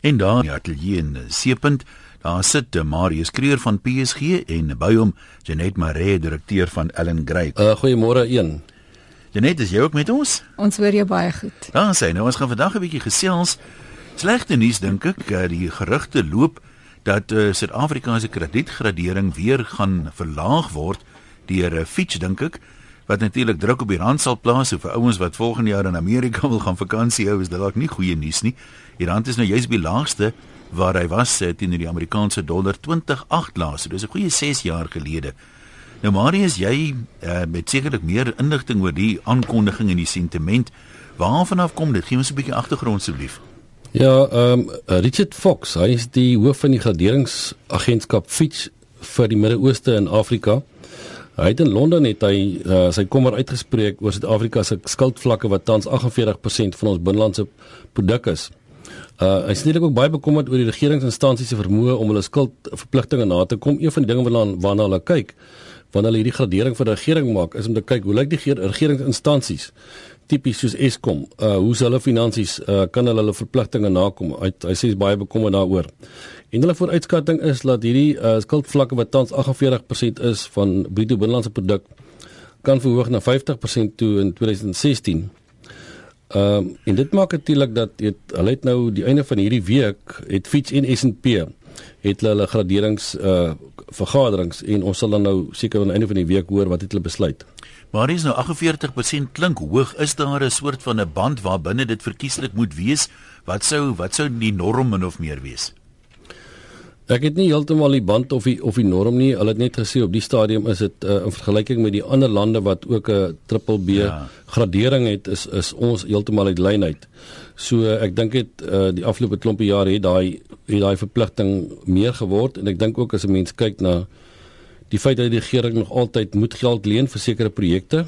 En daar in ateljee in Seepunt, daar sit de Marius Kreer van PSG en by hom Janet Maree, direkteur van Ellen Gray. Uh, Goeiemôre een. Janet, is jy ook met ons? Ons hoor jou baie goed. Daar sê nou ons gaan vandag 'n bietjie gesels. Slegte nuus dink ek, eh, die gerugte loop dat uh, Suid-Afrika se kredietgradering weer gaan verlaag word deur uh, Fitch dink ek wat natuurlik druk op die rand sal plaas vir ouens wat volgende jaar in Amerika wil gaan vakansie hou is dit dalk nie goeie nuus nie. Die rand is nou juis by die laagste waar hy was uh, teenoor die Amerikaanse dollar 2008 laas. Dit is 'n goeie 6 jaar gelede. Nou Marius, jy uh, met sekerlik meer inligting oor die aankondiging en die sentiment. Waarvan af kom dit? Gee ons 'n bietjie agtergrond asseblief. Ja, ehm um, Richard Fox, hy is die hoof van die graderingsagentskap Fitch vir die Midde-Ooste en Afrika. Hy het in Londen het hy uh, sy kommer uitgespreek oor Suid-Afrika se skuldvlakke wat tans 48% van ons binnelandse produk is. Uh hy natuurlik ook baie bekommerd oor die regeringsinstansies se vermoë om hulle skuldverpligtinge na te kom. Een van die dinge waarna waarna hulle kyk wanneer hulle hierdie gradering vir die regering maak is om te kyk hoe lyk die regeringsinstansies tipies soos Eskom, uh hoe se hulle finansies uh kan hulle hulle verpligtinge nakom? Hy hy sê is baie bekommerd daaroor. En hulle vooruitskatting is dat hierdie uh skuldvlakke wat tans 48% is van bruto binnelandse produk kan verhoog na 50% toe in 2016. Ehm um, en dit maak natuurlik dat het, hulle het nou die einde van hierdie week het Fitch en S&P het hulle graderings uh vergaderings en ons sal dan nou seker aan die einde van die week hoor wat het hulle besluit. Maar is nou 48% klink hoog. Is daar 'n soort van 'n band waar binne dit verkieslik moet wees? Wat sou wat sou die norm min of meer wees? Ek het nie heeltemal die band of die of die norm nie. Hulle het net gesê op die stadium is dit uh, in vergelyking met die ander lande wat ook 'n triple B ja. gradering het, is is ons heeltemal uit lyn uit. So uh, ek dink dit uh, die afgelope klompie jare het daai het daai verpligting meer geword en ek dink ook as 'n mens kyk na die feit dat die regering nog altyd moet geld leen vir sekere projekte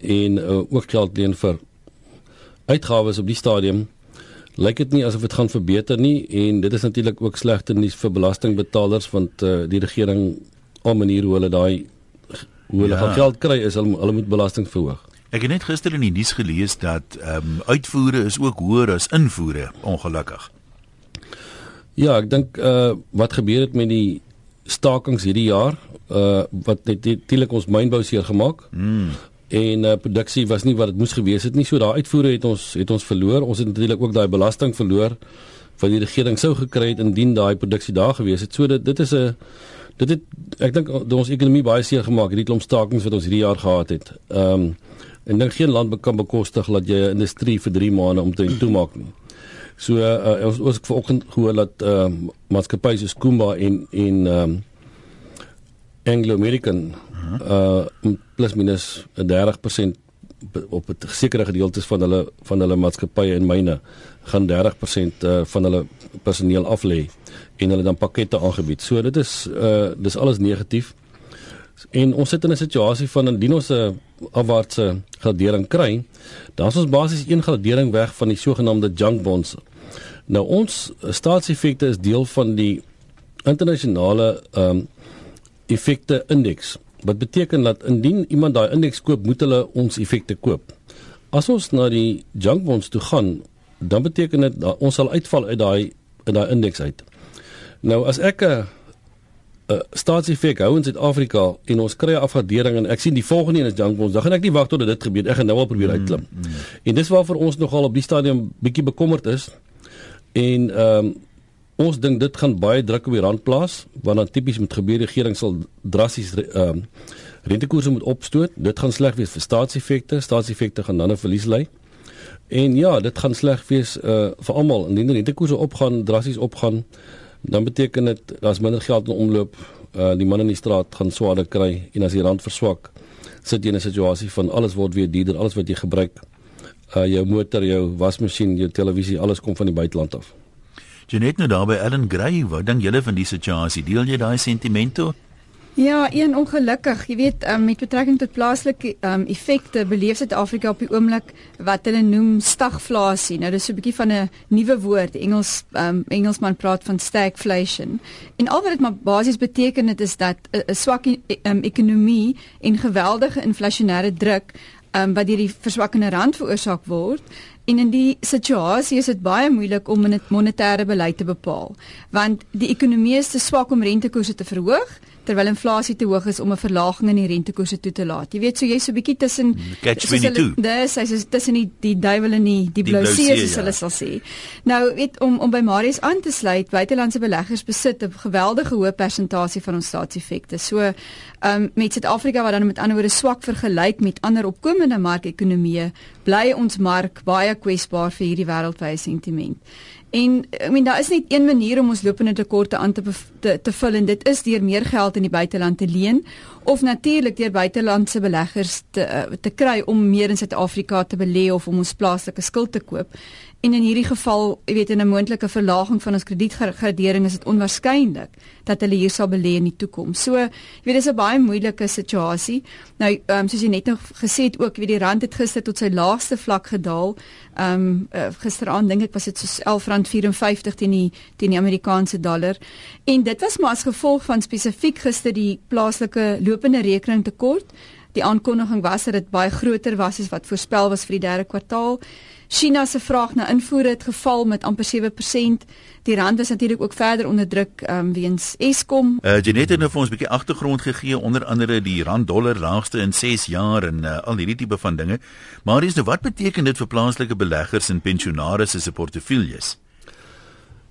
en uh, ook geld leen vir uitgawes op die stadium lyk dit nie asof dit gaan verbeter nie en dit is natuurlik ook slegte nuus vir belastingbetalers want uh, die regering op 'n manier hoe hulle daai hoe hulle ja. geld kry is hulle, hulle moet belasting verhoog. Ek het net gister in die nuus gelees dat ehm um, uitvoere is ook hoër as invoere ongelukkig. Ja, ek dink uh wat gebeur het met die stakings hierdie jaar uh wat net natuurlik ons mynbou seer gemaak. Mm en uh, produksie was nie wat dit moes gewees het nie. So daai uitvoere het ons het ons verloor. Ons het natuurlik ook daai belasting verloor wat die regering sou gekry het indien daai produksie daar gewees het. So dit dit is 'n dit het ek dink ons ekonomie baie seer gemaak hierdie klomp stakings wat ons hierdie jaar gehad het. Ehm um, en dink geen land kan bekostig dat jy 'n industrie vir 3 maande om te toemaak nie. So uh, ons ons vanoggend gehoor dat ehm uh, maatskappye soos Kumba en en ehm um, Anglo American uh plus minus 30% op 'n sekere gedeeltes van hulle van hulle maatskappye en myne gaan 30% uh, van hulle personeel af lê en hulle dan pakkette aangebied. So dit is uh dis alles negatief. En ons sit in 'n situasie van indien ons 'n afwaartse gradering kry, dan is ons basies een gradering weg van die sogenaamde junk bonds. Nou ons staatseffekte is deel van die internasionale um effekte indeks. Wat beteken dat indien iemand daai indeks koop, moet hulle ons effekte koop. As ons na die junk bonds toe gaan, dan beteken dit dat ons sal uitval uit daai in daai indeks uit. Nou as ek 'n staatseffek hou in Suid-Afrika en ons kry 'n afgradering en ek sien die volgende een is junk bonds, dan gaan ek nie wag tot dit gebeur. Ek gaan nou al probeer mm, uitklim. Mm, mm. En dis waarvoor ons nogal op die stadium bietjie bekommerd is. En ehm um, Ons dink dit gaan baie druk op die rand plaas want dan tipies met gebeur die regering sal drassies ehm uh, rentekoerse moet opstoot. Dit gaan sleg wees vir staatseffekte. Staatseffekte gaan dan 'n verlies lei. En ja, dit gaan sleg wees uh vir almal. Indien die rentekoerse opgaan, drassies opgaan, dan beteken dit daar's minder geld in omloop. Uh die manne in die straat gaan swaarder kry en as die rand verswak, sit jy in 'n situasie van alles word weer duurder, alles wat jy gebruik. Uh jou motor, jou wasmasjien, jou televisie, alles kom van die buiteland af. Janet nou daar by Ellen Gray, wat dink julle van die situasie? Deel jy daai sentimente? Ja, een ongelukkig, jy weet, um, met betrekking tot plaaslike um, effekte beleef Suid-Afrika op die oomblik wat hulle noem stagflasie. Nou dis so 'n bietjie van 'n nuwe woord. Engels um, Engelsman praat van stagflation. En al wat dit maar basies beteken dit is dat 'n swak um, ekonomie en geweldige inflasionêre druk um, wat deur die verswakkende rand veroorsaak word En in die situasie is dit baie moeilik om 'n monetêre beleid te bepaal, want die ekonomie is te swak om rentekoerse te verhoog terwyl inflasie te hoog is om 'n verlaging in die rentekoerse toe te laat. Jy weet, so jy's so bietjie tussen 22. Dis hy is tussen die die duiwel en die die, die blou see soos ja. hulle sal sê. Nou, weet om om by Marius aan te sluit, buitelandse beleggers besit 'n geweldige hoë persentasie van ons staatseffekte. So, ehm um, met Suid-Afrika wat dan met ander woorde swak vergelyk met ander opkomende markekonomieë, bly ons mark baie kwesbaar vir hierdie wêreldwye sentiment. En ek meen daar is net een manier om ons lopende tekorte aan te, te te vul en dit is deur meer geld in die buiteland te leen of natuurlik deur buitelandse beleggers te te kry om meer in Suid-Afrika te belê of om ons plaaslike skuld te koop. En in hierdie geval, jy weet in 'n moontlike verlaging van ons kredietgradering is dit onwaarskynlik dat hulle hier sal belê in die toekoms. So, jy weet dis 'n baie moeilike situasie. Nou, ehm um, soos jy net nog gesê het ook, jy weet die rand het gister tot sy laagste vlak gedaal. Ehm um, uh, gisteraand dink ek was dit so R11.54 teen die teen die Amerikaanse dollar. En dit was maar as gevolg van spesifiek gister die plaaslike lopende rekening tekort. Die aankondiging was dat dit baie groter was as wat voorspel was vir die derde kwartaal. China se vraag na invoere het geval met amper 7%. Die rand is natuurlik ook verder onder druk um, weens Eskom. Uh Janet het nou vir ons 'n bietjie agtergrond gegee onder andere die rand dollar laagste in 6 jaar en uh, al hierdie tipe van dinge. Maar is nou wat beteken dit vir plaaslike beleggers en pensionaars se portefeuilles?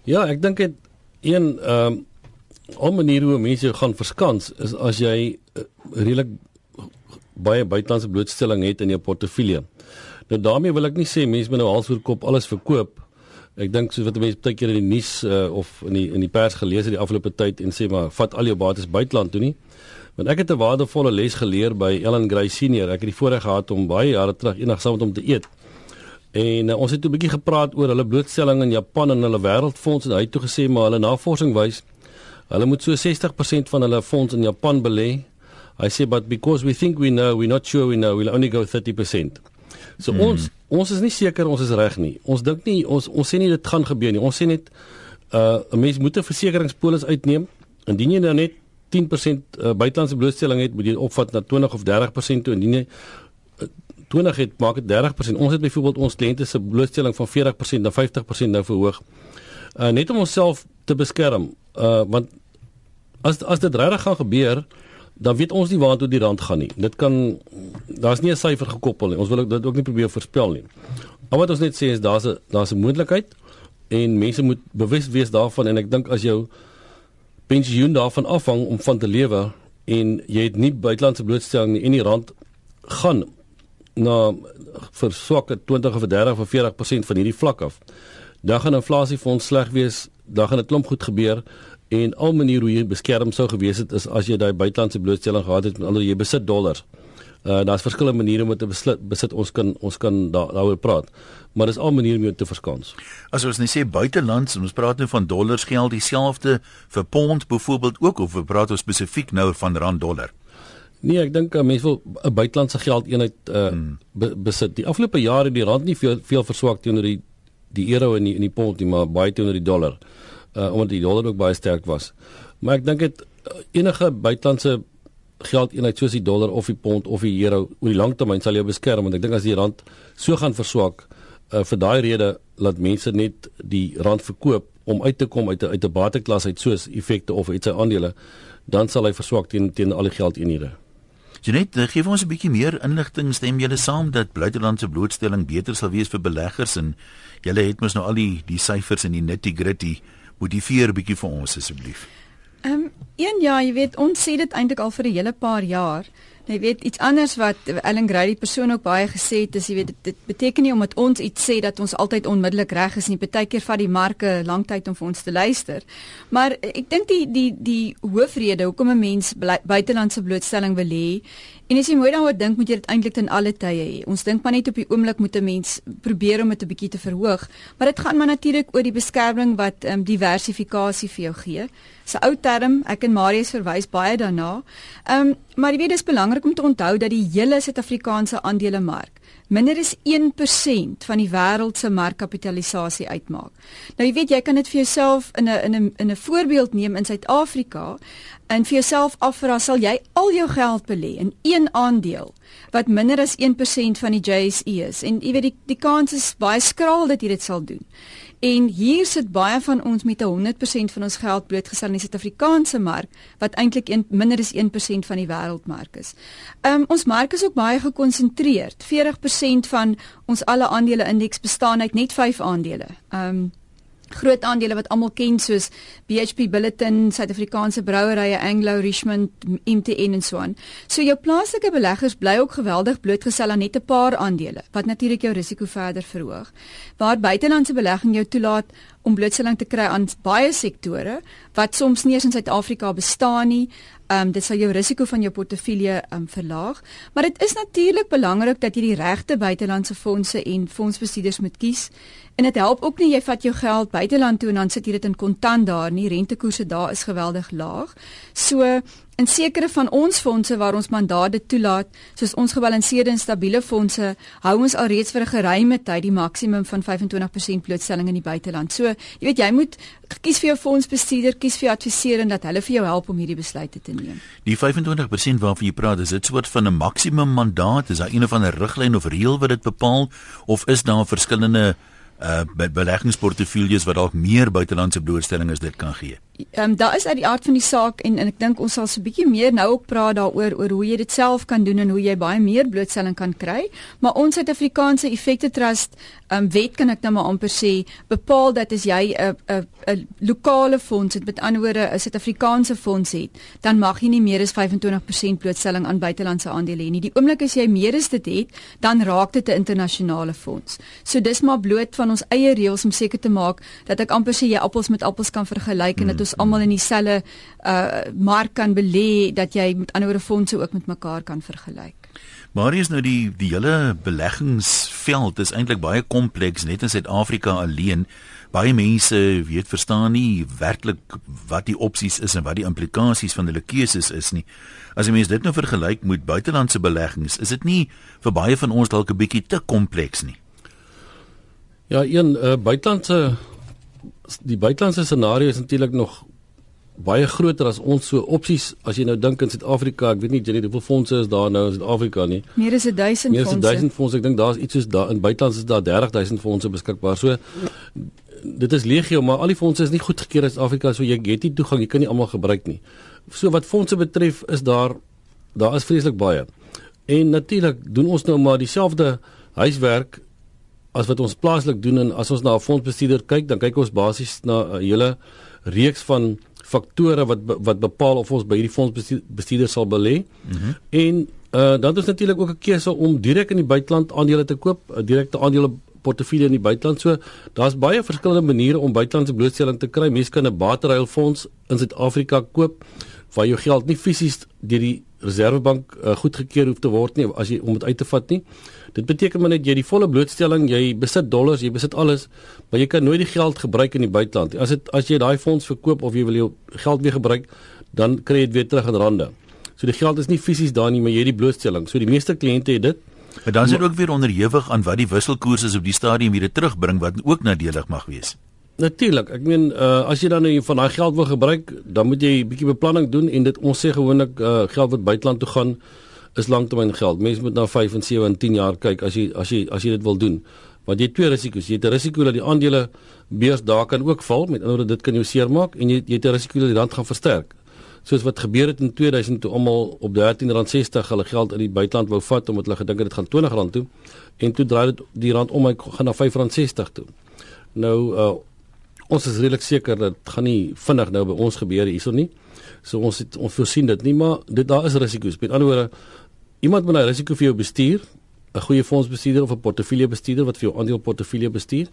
Ja, ek dink dit een ehm um, 'n manier hoe mense gaan verskans is as jy uh, redelik baie buitelandse blootstelling het in jou portefeulje. Nou daarmee wil ek nie sê mense moet nou hals oor kop alles verkoop. Ek dink soos wat mense baie keer in die nuus uh, of in die in die pers gelees het die afgelope tyd en sê maar vat al jou bates buiteland toe nie. Want ek het 'n waardevolle les geleer by Ellen Gray senior. Ek het die voorreg gehad om baie jare terug eendag saam met hom te eet. En uh, ons het 'n bietjie gepraat oor hulle blootstelling in Japan en hulle wêreldfonds en hy het toe gesê maar hulle navorsing wys hulle moet so 60% van hulle fonds in Japan belê. Hy sê but because we think we know, we're not sure we know, we'll only go 30%. So hmm. ons ons is nie seker ons is reg nie. Ons dink nie ons ons sê nie dit gaan gebeur nie. Ons sê net uh 'n mens moet 'n versekeringspolis uitneem. Indien jy nou net 10% uh, buitelandse blootstelling het, moet jy opvat na 20 of 30% toe. Indien jy uh, 20 het, maak dit 30%. Ons het byvoorbeeld ons kliënte se blootstelling van 40% na 50% nou verhoog. Uh net om onsself te beskerm. Uh want as as dit regtig gaan gebeur, dan weet ons nie waartoe die rand gaan nie. Dit kan daar's nie 'n syfer gekoppel nie. Ons wil dit ook nie probeer voorspel nie. Maar wat ons net sê is daar's 'n daar's 'n moontlikheid en mense moet bewus wees daarvan en ek dink as jou pensioen daarvan afhang om van te lewe en jy het nie buitelandse blootstelling nie en die rand gaan na vir swakke 20 of 30 of 40% van hierdie vlak af. Dan gaan inflasie vir ons sleg wees. Dan gaan 'n klomp goed gebeur en al maniere hoe jy beskerm sou gewees het is as jy daai buitelandse blootstelling gehad het met ander jy besit dollars. Uh daar's verskillende maniere om te besluit besit ons kan ons kan daaroor praat. Maar dis al maniere om te verskans. As ons net sê buitelands, ons praat nou van dollars geld dieselfde vir pond byvoorbeeld ook of we praat ons spesifiek nou van rand dollar. Nee, ek dink uh, mense wil 'n buitelandse geld eenheid uh hmm. be, besit. Die afgelope jare het die rand nie veel veel verswak teenoor die die euro en die en die pond nie, maar baie teenoor die dollar uh, omdat die dollar ook baie sterk was. Maar ek dink dit uh, enige buitelandse geldeenheid soos die dollar of die pond of die euro oor die lang termyn sal jou beskerm want ek dink as die rand so gaan verswak uh, vir daai rede laat mense net die rand verkoop om uit te kom uit uit 'n bateklas uit soos effekte of iets sy aandele dan sal hy verswak teen teen al die geldeenhede. Jenet, gee ons 'n bietjie meer inligting. Stem julle saam dat buitelandse blootstelling beter sal wees vir beleggers en julle het mos nou al die die syfers en die nitty-gritty motiveer bietjie vir ons asseblief. Ehm um, een ja, jy weet ons sê dit eintlik al vir 'n hele paar jaar. Jy weet iets anders wat Ellen Grady persoon ook baie gesê het, is jy weet dit, dit beteken nie omdat ons iets sê dat ons altyd onmiddellik reg is nie. Partykeer vat die marke lank tyd om vir ons te luister. Maar ek dink die die die hoofrede hoekom 'n mens buitelandse blootstelling wil hê En as jy mooi daaroor dink, moet jy dit eintlik ten alle tye hê. Ons dink maar net op die oomblik moet 'n mens probeer om dit 'n bietjie te verhoog, maar dit gaan maar natuurlik oor die beskerming wat ehm um, diversifikasie vir jou gee. 'n Ou term, ek en Marius verwys baie daarna. Ehm um, maar jy weet dis belangrik om te onthou dat die hele Suid-Afrikaanse aandelemark minder as 1% van die wêreld se markkapitalisasie uitmaak. Nou jy weet jy kan dit vir jouself in 'n in 'n in 'n voorbeeld neem in Suid-Afrika en vir jouself afvra sal jy al jou geld belê in een aandeel wat minder as 1% van die JSE is en jy weet die die kans is baie skraal dat jy dit sal doen. En hier sit baie van ons met 100% van ons geld blootgestel in die Suid-Afrikaanse mark wat eintlik minder as 1% van die wêreldmark is. Um ons mark is ook baie gekonsentreerd. 40% van ons alle aandele indeks bestaan uit net 5 aandele. Um groot aandele wat almal ken soos BHP Billiton, Suid-Afrikaanse Brouwerye, Anglo, Richmond, MTN en so aan. So jou plaaslike beleggers bly ook geweldig blootgestel aan net 'n paar aandele wat natuurlik jou risiko verder verhoog. Waar buitelandse belegging jou toelaat om blootstelling te kry aan baie sektore wat soms nie eens in Suid-Afrika bestaan nie. Ehm um, dit sal jou risiko van jou portefeulje ehm um, verlaag, maar dit is natuurlik belangrik dat jy die regte buitelandse fondse en fondsbestuurders moet kies. En dit help ook nie jy vat jou geld buiteland toe en dan sit jy dit in kontant daar nie. Rentekoerse daar is geweldig laag. So in sekere van ons fondse waar ons mandate toelaat, soos ons gebalanseerde en stabiele fondse, hou ons alreeds vir 'n geruime tyd die maksimum van 25% blootstelling in die buiteland. So, jy weet jy moet kies vir jou fondsbestuurder, kies vir jou adviseur en dat hulle vir jou help om hierdie besluite te neem. Die 25% waarvan jy praat, is dit soort van 'n maksimum mandaat? Is daar een of ander riglyn of reël wat dit bepaal of is daar verskillende uh beleggingsportefeuilles wat dalk meer buitelandse blootstelling as dit kan gee. Ehm um, daar is uit die aard van die saak en en ek dink ons sal so 'n bietjie meer nou ook praat daaroor oor hoe jy dit self kan doen en hoe jy baie meer blootstelling kan kry. Maar ons Suid-Afrikaanse Effekte Trust ehm um, wet kan ek nou maar amper sê bepaal dat as jy 'n 'n 'n lokale fonds het, met ander woorde 'n Suid-Afrikaanse fonds het, dan mag jy nie meer as 25% blootstelling aan buitelandse aandele hê nie. Die oomblik as jy meer as dit het, dan raak dit 'n internasionale fonds. So dis maar bloot van ons eie reëls om seker te maak dat ek amper sê jy appels met appels kan vergelyk en dit ons almal in dieselfde uh mark kan belê dat jy met ander fondse ook met mekaar kan vergelyk. Marius nou die die hele beleggingsveld is eintlik baie kompleks net in Suid-Afrika alleen. Baie mense weet verstaan nie werklik wat die opsies is en wat die implikasies van hulle keuses is nie. As jy mens dit nou vergelyk met buitelandse beleggings, is dit nie vir baie van ons dalk 'n bietjie te kompleks nie. Ja, een uh, buitelandse die buitelandse scenario is natuurlik nog baie groter as ons so opsies as jy nou dink in Suid-Afrika, ek weet nie Jenny hoeveel fondse is daar nou in Suid-Afrika nie. Meer as 1000 fondse. Meer as 1000 fondse. Ek dink daar's iets soos daar in buiteland is daar 30000 fondse beskikbaar. So dit is legio, maar al die fondse is nie goedgekeur in Suid-Afrika, so jy het nie toegang, jy kan nie almal gebruik nie. So wat fondse betref is daar daar is vreeslik baie. En natuurlik doen ons nou maar dieselfde huiswerk as wat ons plaaslik doen en as ons na 'n fondsbestuurder kyk, dan kyk ons basies na 'n hele reeks van faktore wat wat bepaal of ons by hierdie fondsbestuurder sal belê. Mm -hmm. En uh dan is natuurlik ook 'n keuse om direk in die buiteland aandele te koop, 'n direkte aandele portefeulje in die buiteland. So daar's baie verskillende maniere om buitelandse blootstelling te kry. Mense kan 'n bateruilfonds in Suid-Afrika koop waar jou geld nie fisies deur die Reserwebank uh, goedgekeur hoef te word nie as jy om dit uit te vat nie. Dit beteken maar net jy die volle blootstelling, jy besit dollars, jy besit alles, maar jy kan nooit die geld gebruik in die buiteland. As dit as jy daai fonds verkoop of jy wil jou geld weer gebruik, dan kry jy dit weer terug in rande. So die geld is nie fisies daar nie, maar jy het die blootstelling. So die meeste kliënte het dit. Maar dan is dit ook weer onderhewig aan wat die wisselkoers is op die stadium weer terugbring wat ook nadelig mag wees. Natuurlik. Ek meen uh, as jy dan nou van daai geld wil gebruik, dan moet jy 'n bietjie beplanning doen en dit ons sê gewoonlik uh, geld wat buiteland toe gaan is langtermyn geld. Mense moet na 5 en 7 en 10 jaar kyk as jy as jy as jy dit wil doen. Want jy het twee risiko's. Jy het 'n risiko dat die aandele beurs daar kan ook val, met ander woorde dit kan jou seermaak en jy jy het 'n risiko dat die rand gaan versterk. Soos wat gebeur het in 2000 toe almal op R13.60 hulle geld uit die buiteland wou vat omdat hulle gedink het dit gaan R20 toe en toe draai dit die rand om en gaan na R5.60 toe. Nou uh, ons is redelik seker dat gaan nie vinnig nou by ons gebeur hierso nie. So ons het ons voorsien dit nie, maar dit daar is risiko's. Met ander woorde, iemand moet 'n risiko vir jou bestuur, 'n goeie fondsbestuurder of 'n portefeuljebestuurder wat vir jou aandeleportefeulje bestuur.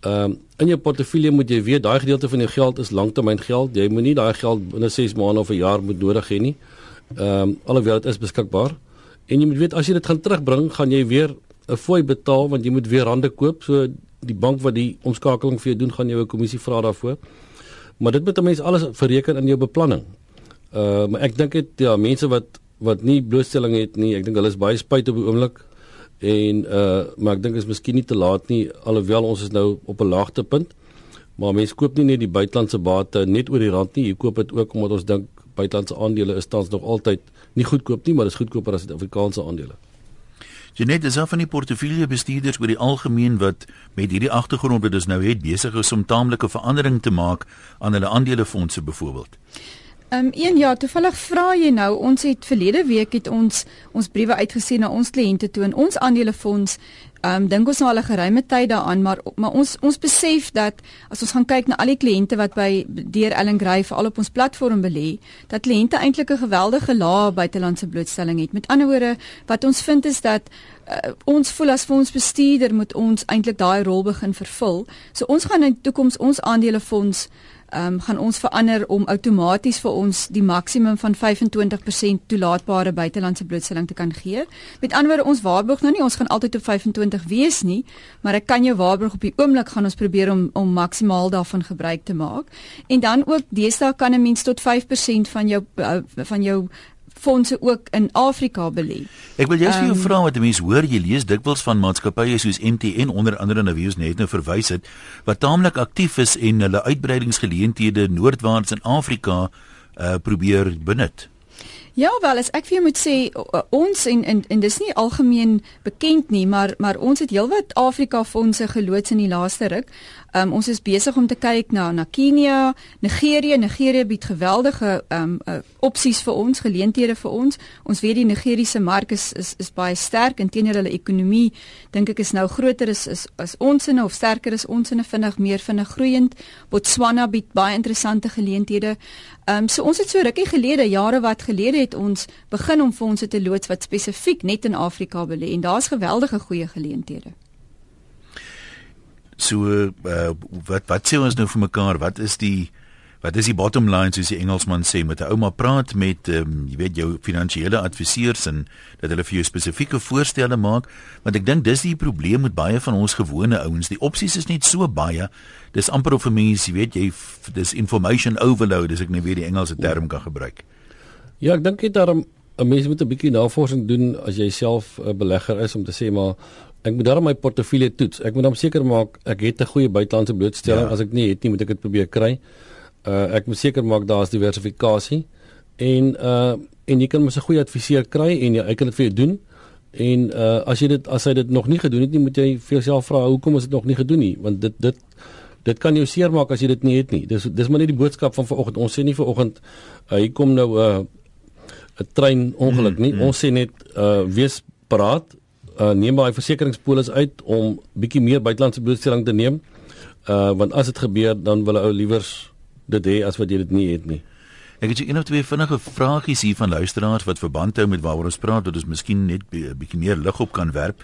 Ehm um, in jou portefeulje moet jy weet daai gedeelte van jou geld is langtermyn geld. Jy moenie daai geld binne 6 maande of 'n jaar moet nodig hê nie. Ehm um, alhoewel dit is beskikbaar. En jy moet weet as jy dit gaan terugbring, gaan jy weer 'n fooi betaal want jy moet weer rande koop. So die bank wat die omskakeling vir jou doen, gaan jou 'n kommissie vra daarvoor. Maar dit moet 'n mens alles bereken in jou beplanning. Uh maar ek dink dit ja, mense wat wat nie blootstelling het nie. Ek dink hulle is baie spyt op die oomblik. En uh maar ek dink is miskien nie te laat nie alhoewel ons is nou op 'n laagtepunt. Maar mense koop nie net die buitelandse bate net oor die rand nie. Jy koop dit ook omdat ons dink buitelandse aandele is tans nog altyd nie goedkoop nie, maar is goedkoper as Suid-Afrikaanse aandele. Genet is af van die portefeulje bestuurders oor die algemeen wat met hierdie agtergrond wat ons nou het besig is om taamlike verandering te maak aan hulle aandelefondse byvoorbeeld. Ehm um, een ja, toevallig vra jy nou, ons het verlede week het ons ons briewe uitgesien na ons kliënte toe en ons aandelefonds Ehm um, dink ons nou al 'n geruime tyd daaraan, maar maar ons ons besef dat as ons gaan kyk na al die kliënte wat by deur Ellen Gray vir al op ons platform belê, dat kliënte eintlik 'n geweldige lae buitelandse blootstelling het. Met ander woorde, wat ons vind is dat uh, ons voel as fondsbestuurder moet ons eintlik daai rol begin vervul. So ons gaan in die toekoms ons aandelefonds um, gaan ons verander om outomaties vir ons die maksimum van 25% toelaatbare buitelandse blootstelling te kan gee. Met ander woorde, ons waarborg nou nie ons gaan altyd op 25 wees nie, maar ek kan jou waarborg op die oomblik gaan ons probeer om om maksimaal daarvan gebruik te maak. En dan ook deesdae kan 'n mens tot 5% van jou uh, van jou fondse ook in Afrika belê. Ek wil jous vir jou um, vra wat mense hoor jy lees dikwels van maatskappye soos MTN onder andere na wie ons net nou verwys het wat taamlik aktief is en hulle uitbreidingsgeleenthede noordwaarts in Afrika uh, probeer benut. Ja wel, as ek vir jou moet sê ons en en, en dis nie algemeen bekend nie, maar maar ons het heelwat Afrika fondse geloods in die laaste ruk. Um, ons is besig om te kyk na na Kenia, Nigerië. Nigerië bied geweldige um uh, opsies vir ons, geleenthede vir ons. Ons weet die Nigeriese mark is is is baie sterk en teenoor hulle ekonomie dink ek is nou groter is is as ons in of sterker is ons in 'n vinnig meer vinnig groeiend. Botswana bied baie interessante geleenthede. Um so ons het so rukkie gelede, jare wat gelede het ons begin om fondse te loods wat spesifiek net in Afrika belê en daar's geweldige goeie geleenthede. So uh, wat wat sê ons nou vir mekaar? Wat is die wat is die bottom line soos die Engelsman sê? Met 'n ouma praat met um, jy weet jou finansiële adviseurs en dat hulle vir jou spesifieke voorstelle maak? Want ek dink dis die probleem met baie van ons gewone ouens. Die opsies is net so baie. Dis amper of 'n mens jy weet jy dis information overload as ek net weer die Engelse term kan gebruik Ja ek dink dit daarom 'n mens moet 'n bietjie navorsing doen as jy self 'n belegger is om te sê maar Ek moet daarom my portefeulje toets. Ek moet dan seker maak ek het 'n goeie buitelandse blootstelling. Ja. As ek nie het nie, moet ek dit probeer kry. Uh ek moet seker maak daar is diversifikasie en uh en jy kan mos 'n goeie adviseur kry en jy kan dit vir jou doen. En uh as jy dit as hy dit nog nie gedoen het nie, moet jy vir jouself vra hoekom is dit nog nie gedoen nie? Want dit dit dit kan jou seermaak as jy dit nie het nie. Dis dis maar net die boodskap van vanoggend. Ons sê nie vanoggend uh hier kom nou 'n uh, 'n trein ongeluk nie. Mm, mm. Ons sê net uh wees paraat uh, neem daai versekeringspolis uit om bietjie meer buitelandse blootstelling te neem. Uh want as dit gebeur dan wil ou liewers dit hê as wat jy dit nie het nie. Ek het 'n of twee vinnige vragies hier van luisteraars wat verband hou met waaroor ons praat dat ons miskien net 'n bietjie meer lig op kan werp.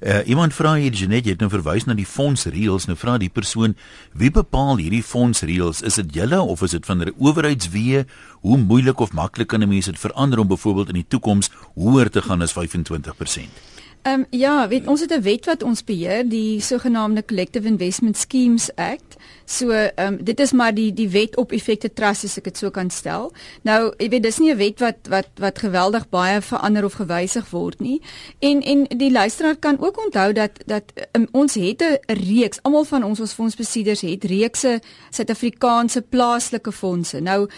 Uh, iemand vra hier Janet, jy het nou verwys na die fonds reëls. Nou vra die persoon, wie bepaal hierdie fonds reëls? Is dit julle of is dit van 'n owerheidswee? Hoe moeilik of maklik kan 'n mens dit verander om byvoorbeeld in die toekoms hoër te gaan as 25%? Ehm um, ja, weet ons het 'n wet wat ons beheer, die sogenaamde Collective Investment Schemes Act. So ehm um, dit is maar die die wet op effekte trust as ek dit so kan stel. Nou, jy weet dis nie 'n wet wat wat wat geweldig baie verander of gewysig word nie. En en die luisteraar kan ook onthou dat dat um, ons het 'n reeks, almal van ons ons fondsbesitters het reekse Suid-Afrikaanse plaaslike fondse. Nou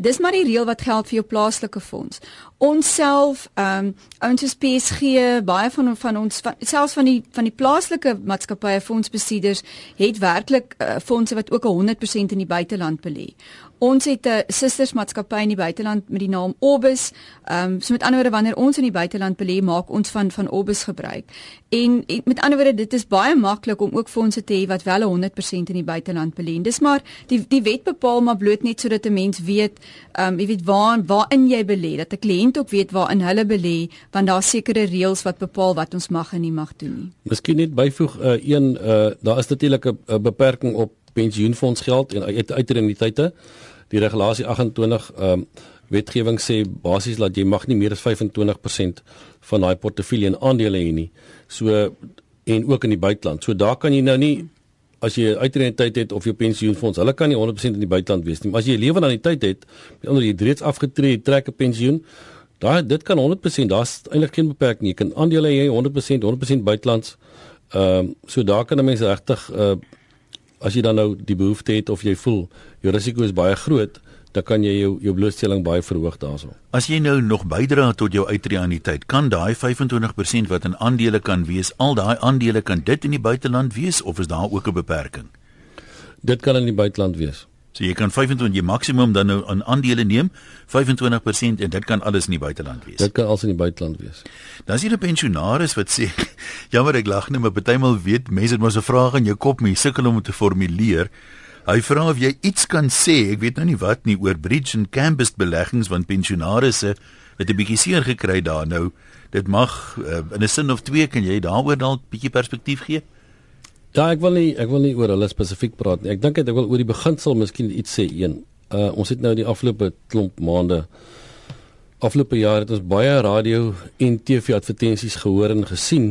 dis maar die reël wat geld vir jou plaaslike fonds. Ons self, ehm um, ons is PSG, baie van van ons van, selfs van die van die plaaslike maatskappye fondsbesitters het werklik uh, fondse wat ook 100% in die buiteland belê. Ons het 'n sustersmaatskappy in die buiteland met die naam Orbis. Ehm um, so met ander woorde wanneer ons in die buiteland belê, maak ons van van Orbis gebruik. En, en met ander woorde, dit is baie maklik om ook fondse te hê wat wel 100% in die buiteland belê. Dis maar die die wet bepaal maar bloot net sodat 'n mens weet, ehm um, jy weet waar waarin jy belê, dat 'n kliënt ook weet waarin hulle belê, want daar sekere reëls wat bepaal wat ons mag en nie mag doen nie. Miskien net byvoeg uh, een uh, daar is natuurlik 'n beperking op pensioenfondsgeld en uit uitreniteite. Die regulasie 28 ehm um, wetgewing sê basies dat jy mag nie meer as 25% van daai portefeulje in aandele hê nie. So en ook in die buiteland. So daar kan jy nou nie as jy uitreniteit het of jou pensioenfonds, hulle kan nie 100% in die buiteland wees nie. Maar as jy 'n lewe aan die tyd het, met ander jy reeds afgetree, trek 'n pensioen, Daai dit kan 100%, daar's eintlik geen beperking. Jy kan aandele hê 100%, 100% buitelands. Ehm um, so daar kan 'n mens regtig uh as jy dan nou die behoefte het of jy voel jou risiko is baie groot, dan kan jy jou jou blootstelling baie verhoog daarso. As jy nou nog bydra tot jou uitreaniteit, kan daai 25% wat in aandele kan wees, al daai aandele kan dit in die buiteland wees of is daar ook 'n beperking? Dit kan in die buiteland wees. So jy kan 25 jy maksimum dan nou aan aandele neem, 25% en dit kan alles in die buiteland wees. Dit kan alles in die buiteland wees. Dan is hier 'n pensionaris wat sê, jammer ek lag net, maar partymal weet mense het mos 'n vraag in jou kop, maar jy sukkel om dit te formuleer. Hy vra of jy iets kan sê, ek weet nou nie wat nie oor bridge and campus beleggings van pensionarisse wat 'n bietjie seer gekry daar nou. Dit mag uh, in 'n sin of twee kan jy daaroor dalk bietjie perspektief gee? Ja, ek wil nie ek wil nie oor hulle spesifiek praat nie. Ek dink ek wil oor die beginsel miskien iets sê een. Uh ons het nou die afgelope klomp maande afgelope jaar het ons baie radio en TV advertensies gehoor en gesien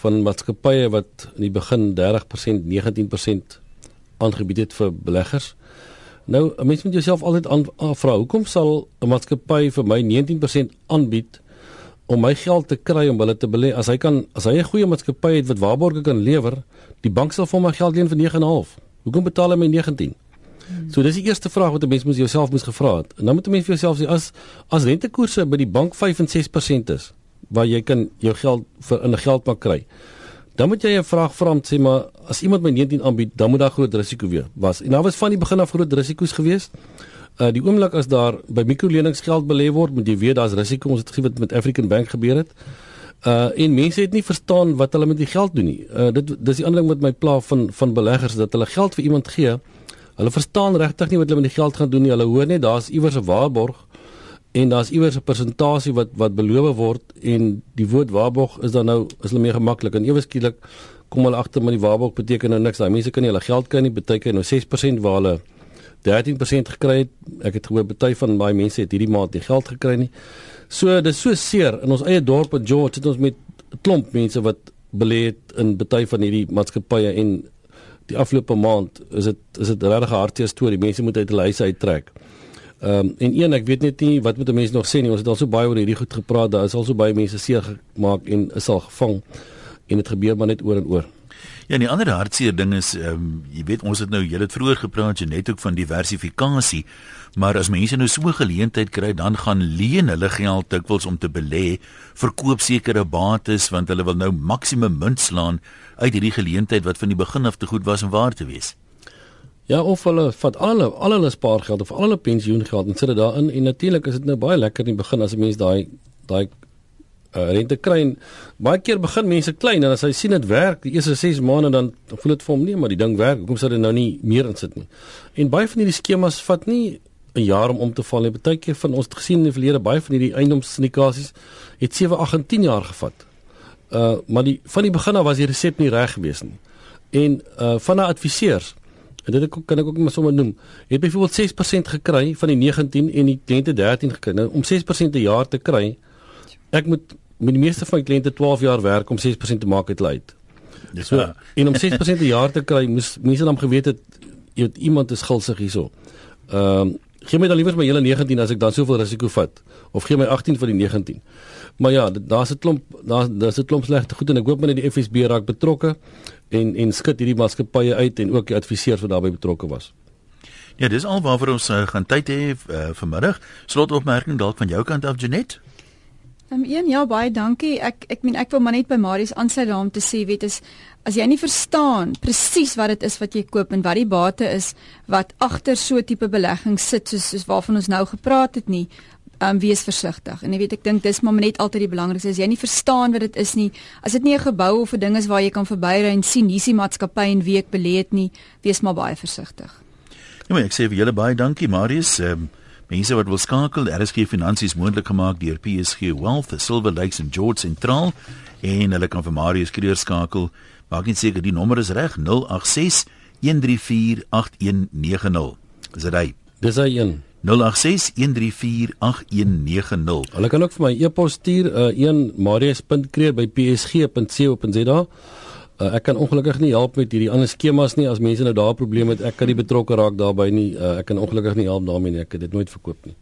van maatskappye wat in die begin 30%, 19% aangebied het vir beleggers. Nou, 'n mens moet jouself altyd afvra, hoekom sal 'n maatskappy vir my 19% aanbied om my geld te kry om hulle te belê. As hy kan as hy 'n goeie maatskappy het wat waarborge kan lewer die bank sal vir my geld leen vir 9.5 hoekom betaal hy my 19 hmm. so dis die eerste vraag wat 'n mens moet jouself moet gevra het. En dan moet 'n mens vir jouself sê as as rentekoerse by die bank 5 en 6% is waar jy kan jou geld vir in 'n geldbank kry dan moet jy 'n vraag vra om sê maar as iemand my 19 aanbied dan moet daar groot risiko wees. Was en daar was van die begin af groot risiko's geweest Uh die oomblik as daar by mikrolenings geld belê word, moet jy weet daar's risiko. Ons het wat met African Bank gebeur het. Uh en mense het nie verstaan wat hulle met die geld doen nie. Uh dit dis die ander ding wat my pla van van beleggers dat hulle geld vir iemand gee. Hulle verstaan regtig nie wat hulle met die geld gaan doen nie. Hulle hoor net daar's iewers 'n waarborg en daar's iewers 'n persentasie wat wat beloof word en die woord waarborg is dan nou is hulle meer gemaklik en ewe skielik kom hulle agter met die waarborg beteken nou niks. Daai mense kan nie hulle geld kry nie, beteken nou 6% waar hulle 13% gekry het. Ek het gehoor baie van baie mense het hierdie maand nie geld gekry nie. So dis so seer in ons eie dorp in George het ons met 'n klomp mense wat belê het in baie van hierdie maatskappye en die afgelope maand is dit is dit regtig 'n hartseer storie. Mense moet uit hulle huise uittrek. Ehm um, en een ek weet net nie wat moet mense nog sê nie. Ons het al so baie oor hierdie goed gepraat. Daar is al so baie mense seer gemaak en is al gevang en dit gebeur maar net oor en oor. Ja, en die ander hartseer ding is ehm um, jy weet ons het nou jy het vroeër gepraat jy net ook van diversifikasie, maar as mense nou so 'n geleentheid kry, dan gaan leen hulle geld dikwels om te belê, verkoop sekere bates want hulle wil nou maksimum munt slaan uit hierdie geleentheid wat van die begin af te goed was om waar te wees. Ja, of hulle vat al hulle al hulle spaargeld of al hulle pensioengeld en sit dit daarin en natuurlik is dit nou baie lekker in die begin as 'n mens daai daai uh, rente kry en baie keer begin mense klein en as hy sien dit werk die eerste 6 maande dan voel dit vir hom nee maar die ding werk. Hoekom sou hy nou nie meer insit nie? En baie van hierdie skemas vat nie 'n jaar om om te val nie. Baie keer van ons het gesien in die verlede baie van hierdie eiendomssyndikasies het 7 8 en 10 jaar gevat. Uh maar die van die begin af was die resep nie reg gewees nie. En uh van 'n adviseurs en dit kan ek ook maar sommer noem het byvoorbeeld 6% gekry van die 19 en die kliënte 13 gekry. Nou om 6% 'n jaar te kry ek moet met die meeste van my kliënte 12 jaar werk om 6% te maak uit. Ja. So en om 6% 'n jaar te kry, moes mense dan geweet het jy iemand is gulsig hierso. Ehm um, gee my dan liewer my hele 19 as ek dan soveel risiko vat of gee my 18 vir die 19. Maar ja, daar's 'n klomp daar daar's 'n klomp slegte goed en ek hoop net die FSB raak betrokke en en skud hierdie maatskappye uit en ook die adviseurs wat daarbey betrokke was. Ja, dis al waarvoor ons uh, gaan tyd hê uh, vanmiddag. Slotopmerking dalk van jou kant af Janet? Ehm um, een ja baie dankie. Ek ek meen ek wil maar net by Marius aansluit daarom te sê weet is as jy nie verstaan presies wat dit is wat jy koop en wat die bate is wat agter so tipe belegging sit soos soos waarvan ons nou gepraat het nie, ehm um, wees versigtig. En jy weet ek dink dis maar net altyd die belangrikste as jy nie verstaan wat dit is nie. As dit nie 'n gebou of 'n ding is waar jy kan verbyry en sien hier's die maatskappy en wie ek belê het nie, wees maar baie versigtig. Ja, maar ek sê vir julle baie dankie Marius. Ehm um, Mense wat wil skakel, RSG Finansies moontlik gemaak deur PSG Wealth, Silver Lakes en George Central en hulle kan vir Marius Kreer skakel. Maak net seker die nommer is reg 086 134 8190. Is dit hy? Dis hy een. 086 134 8190. Hulle kan ook vir my e-pos stuur uh, een marius.kreer@psg.co.za. Uh, ek kan ongelukkig nie help met hierdie ander skemas nie as mense nou daar probleme het. Ek kan nie betrokke raak daarbey nie. Uh, ek kan ongelukkig nie help daarmee nie. Ek het dit nooit verkoop nie.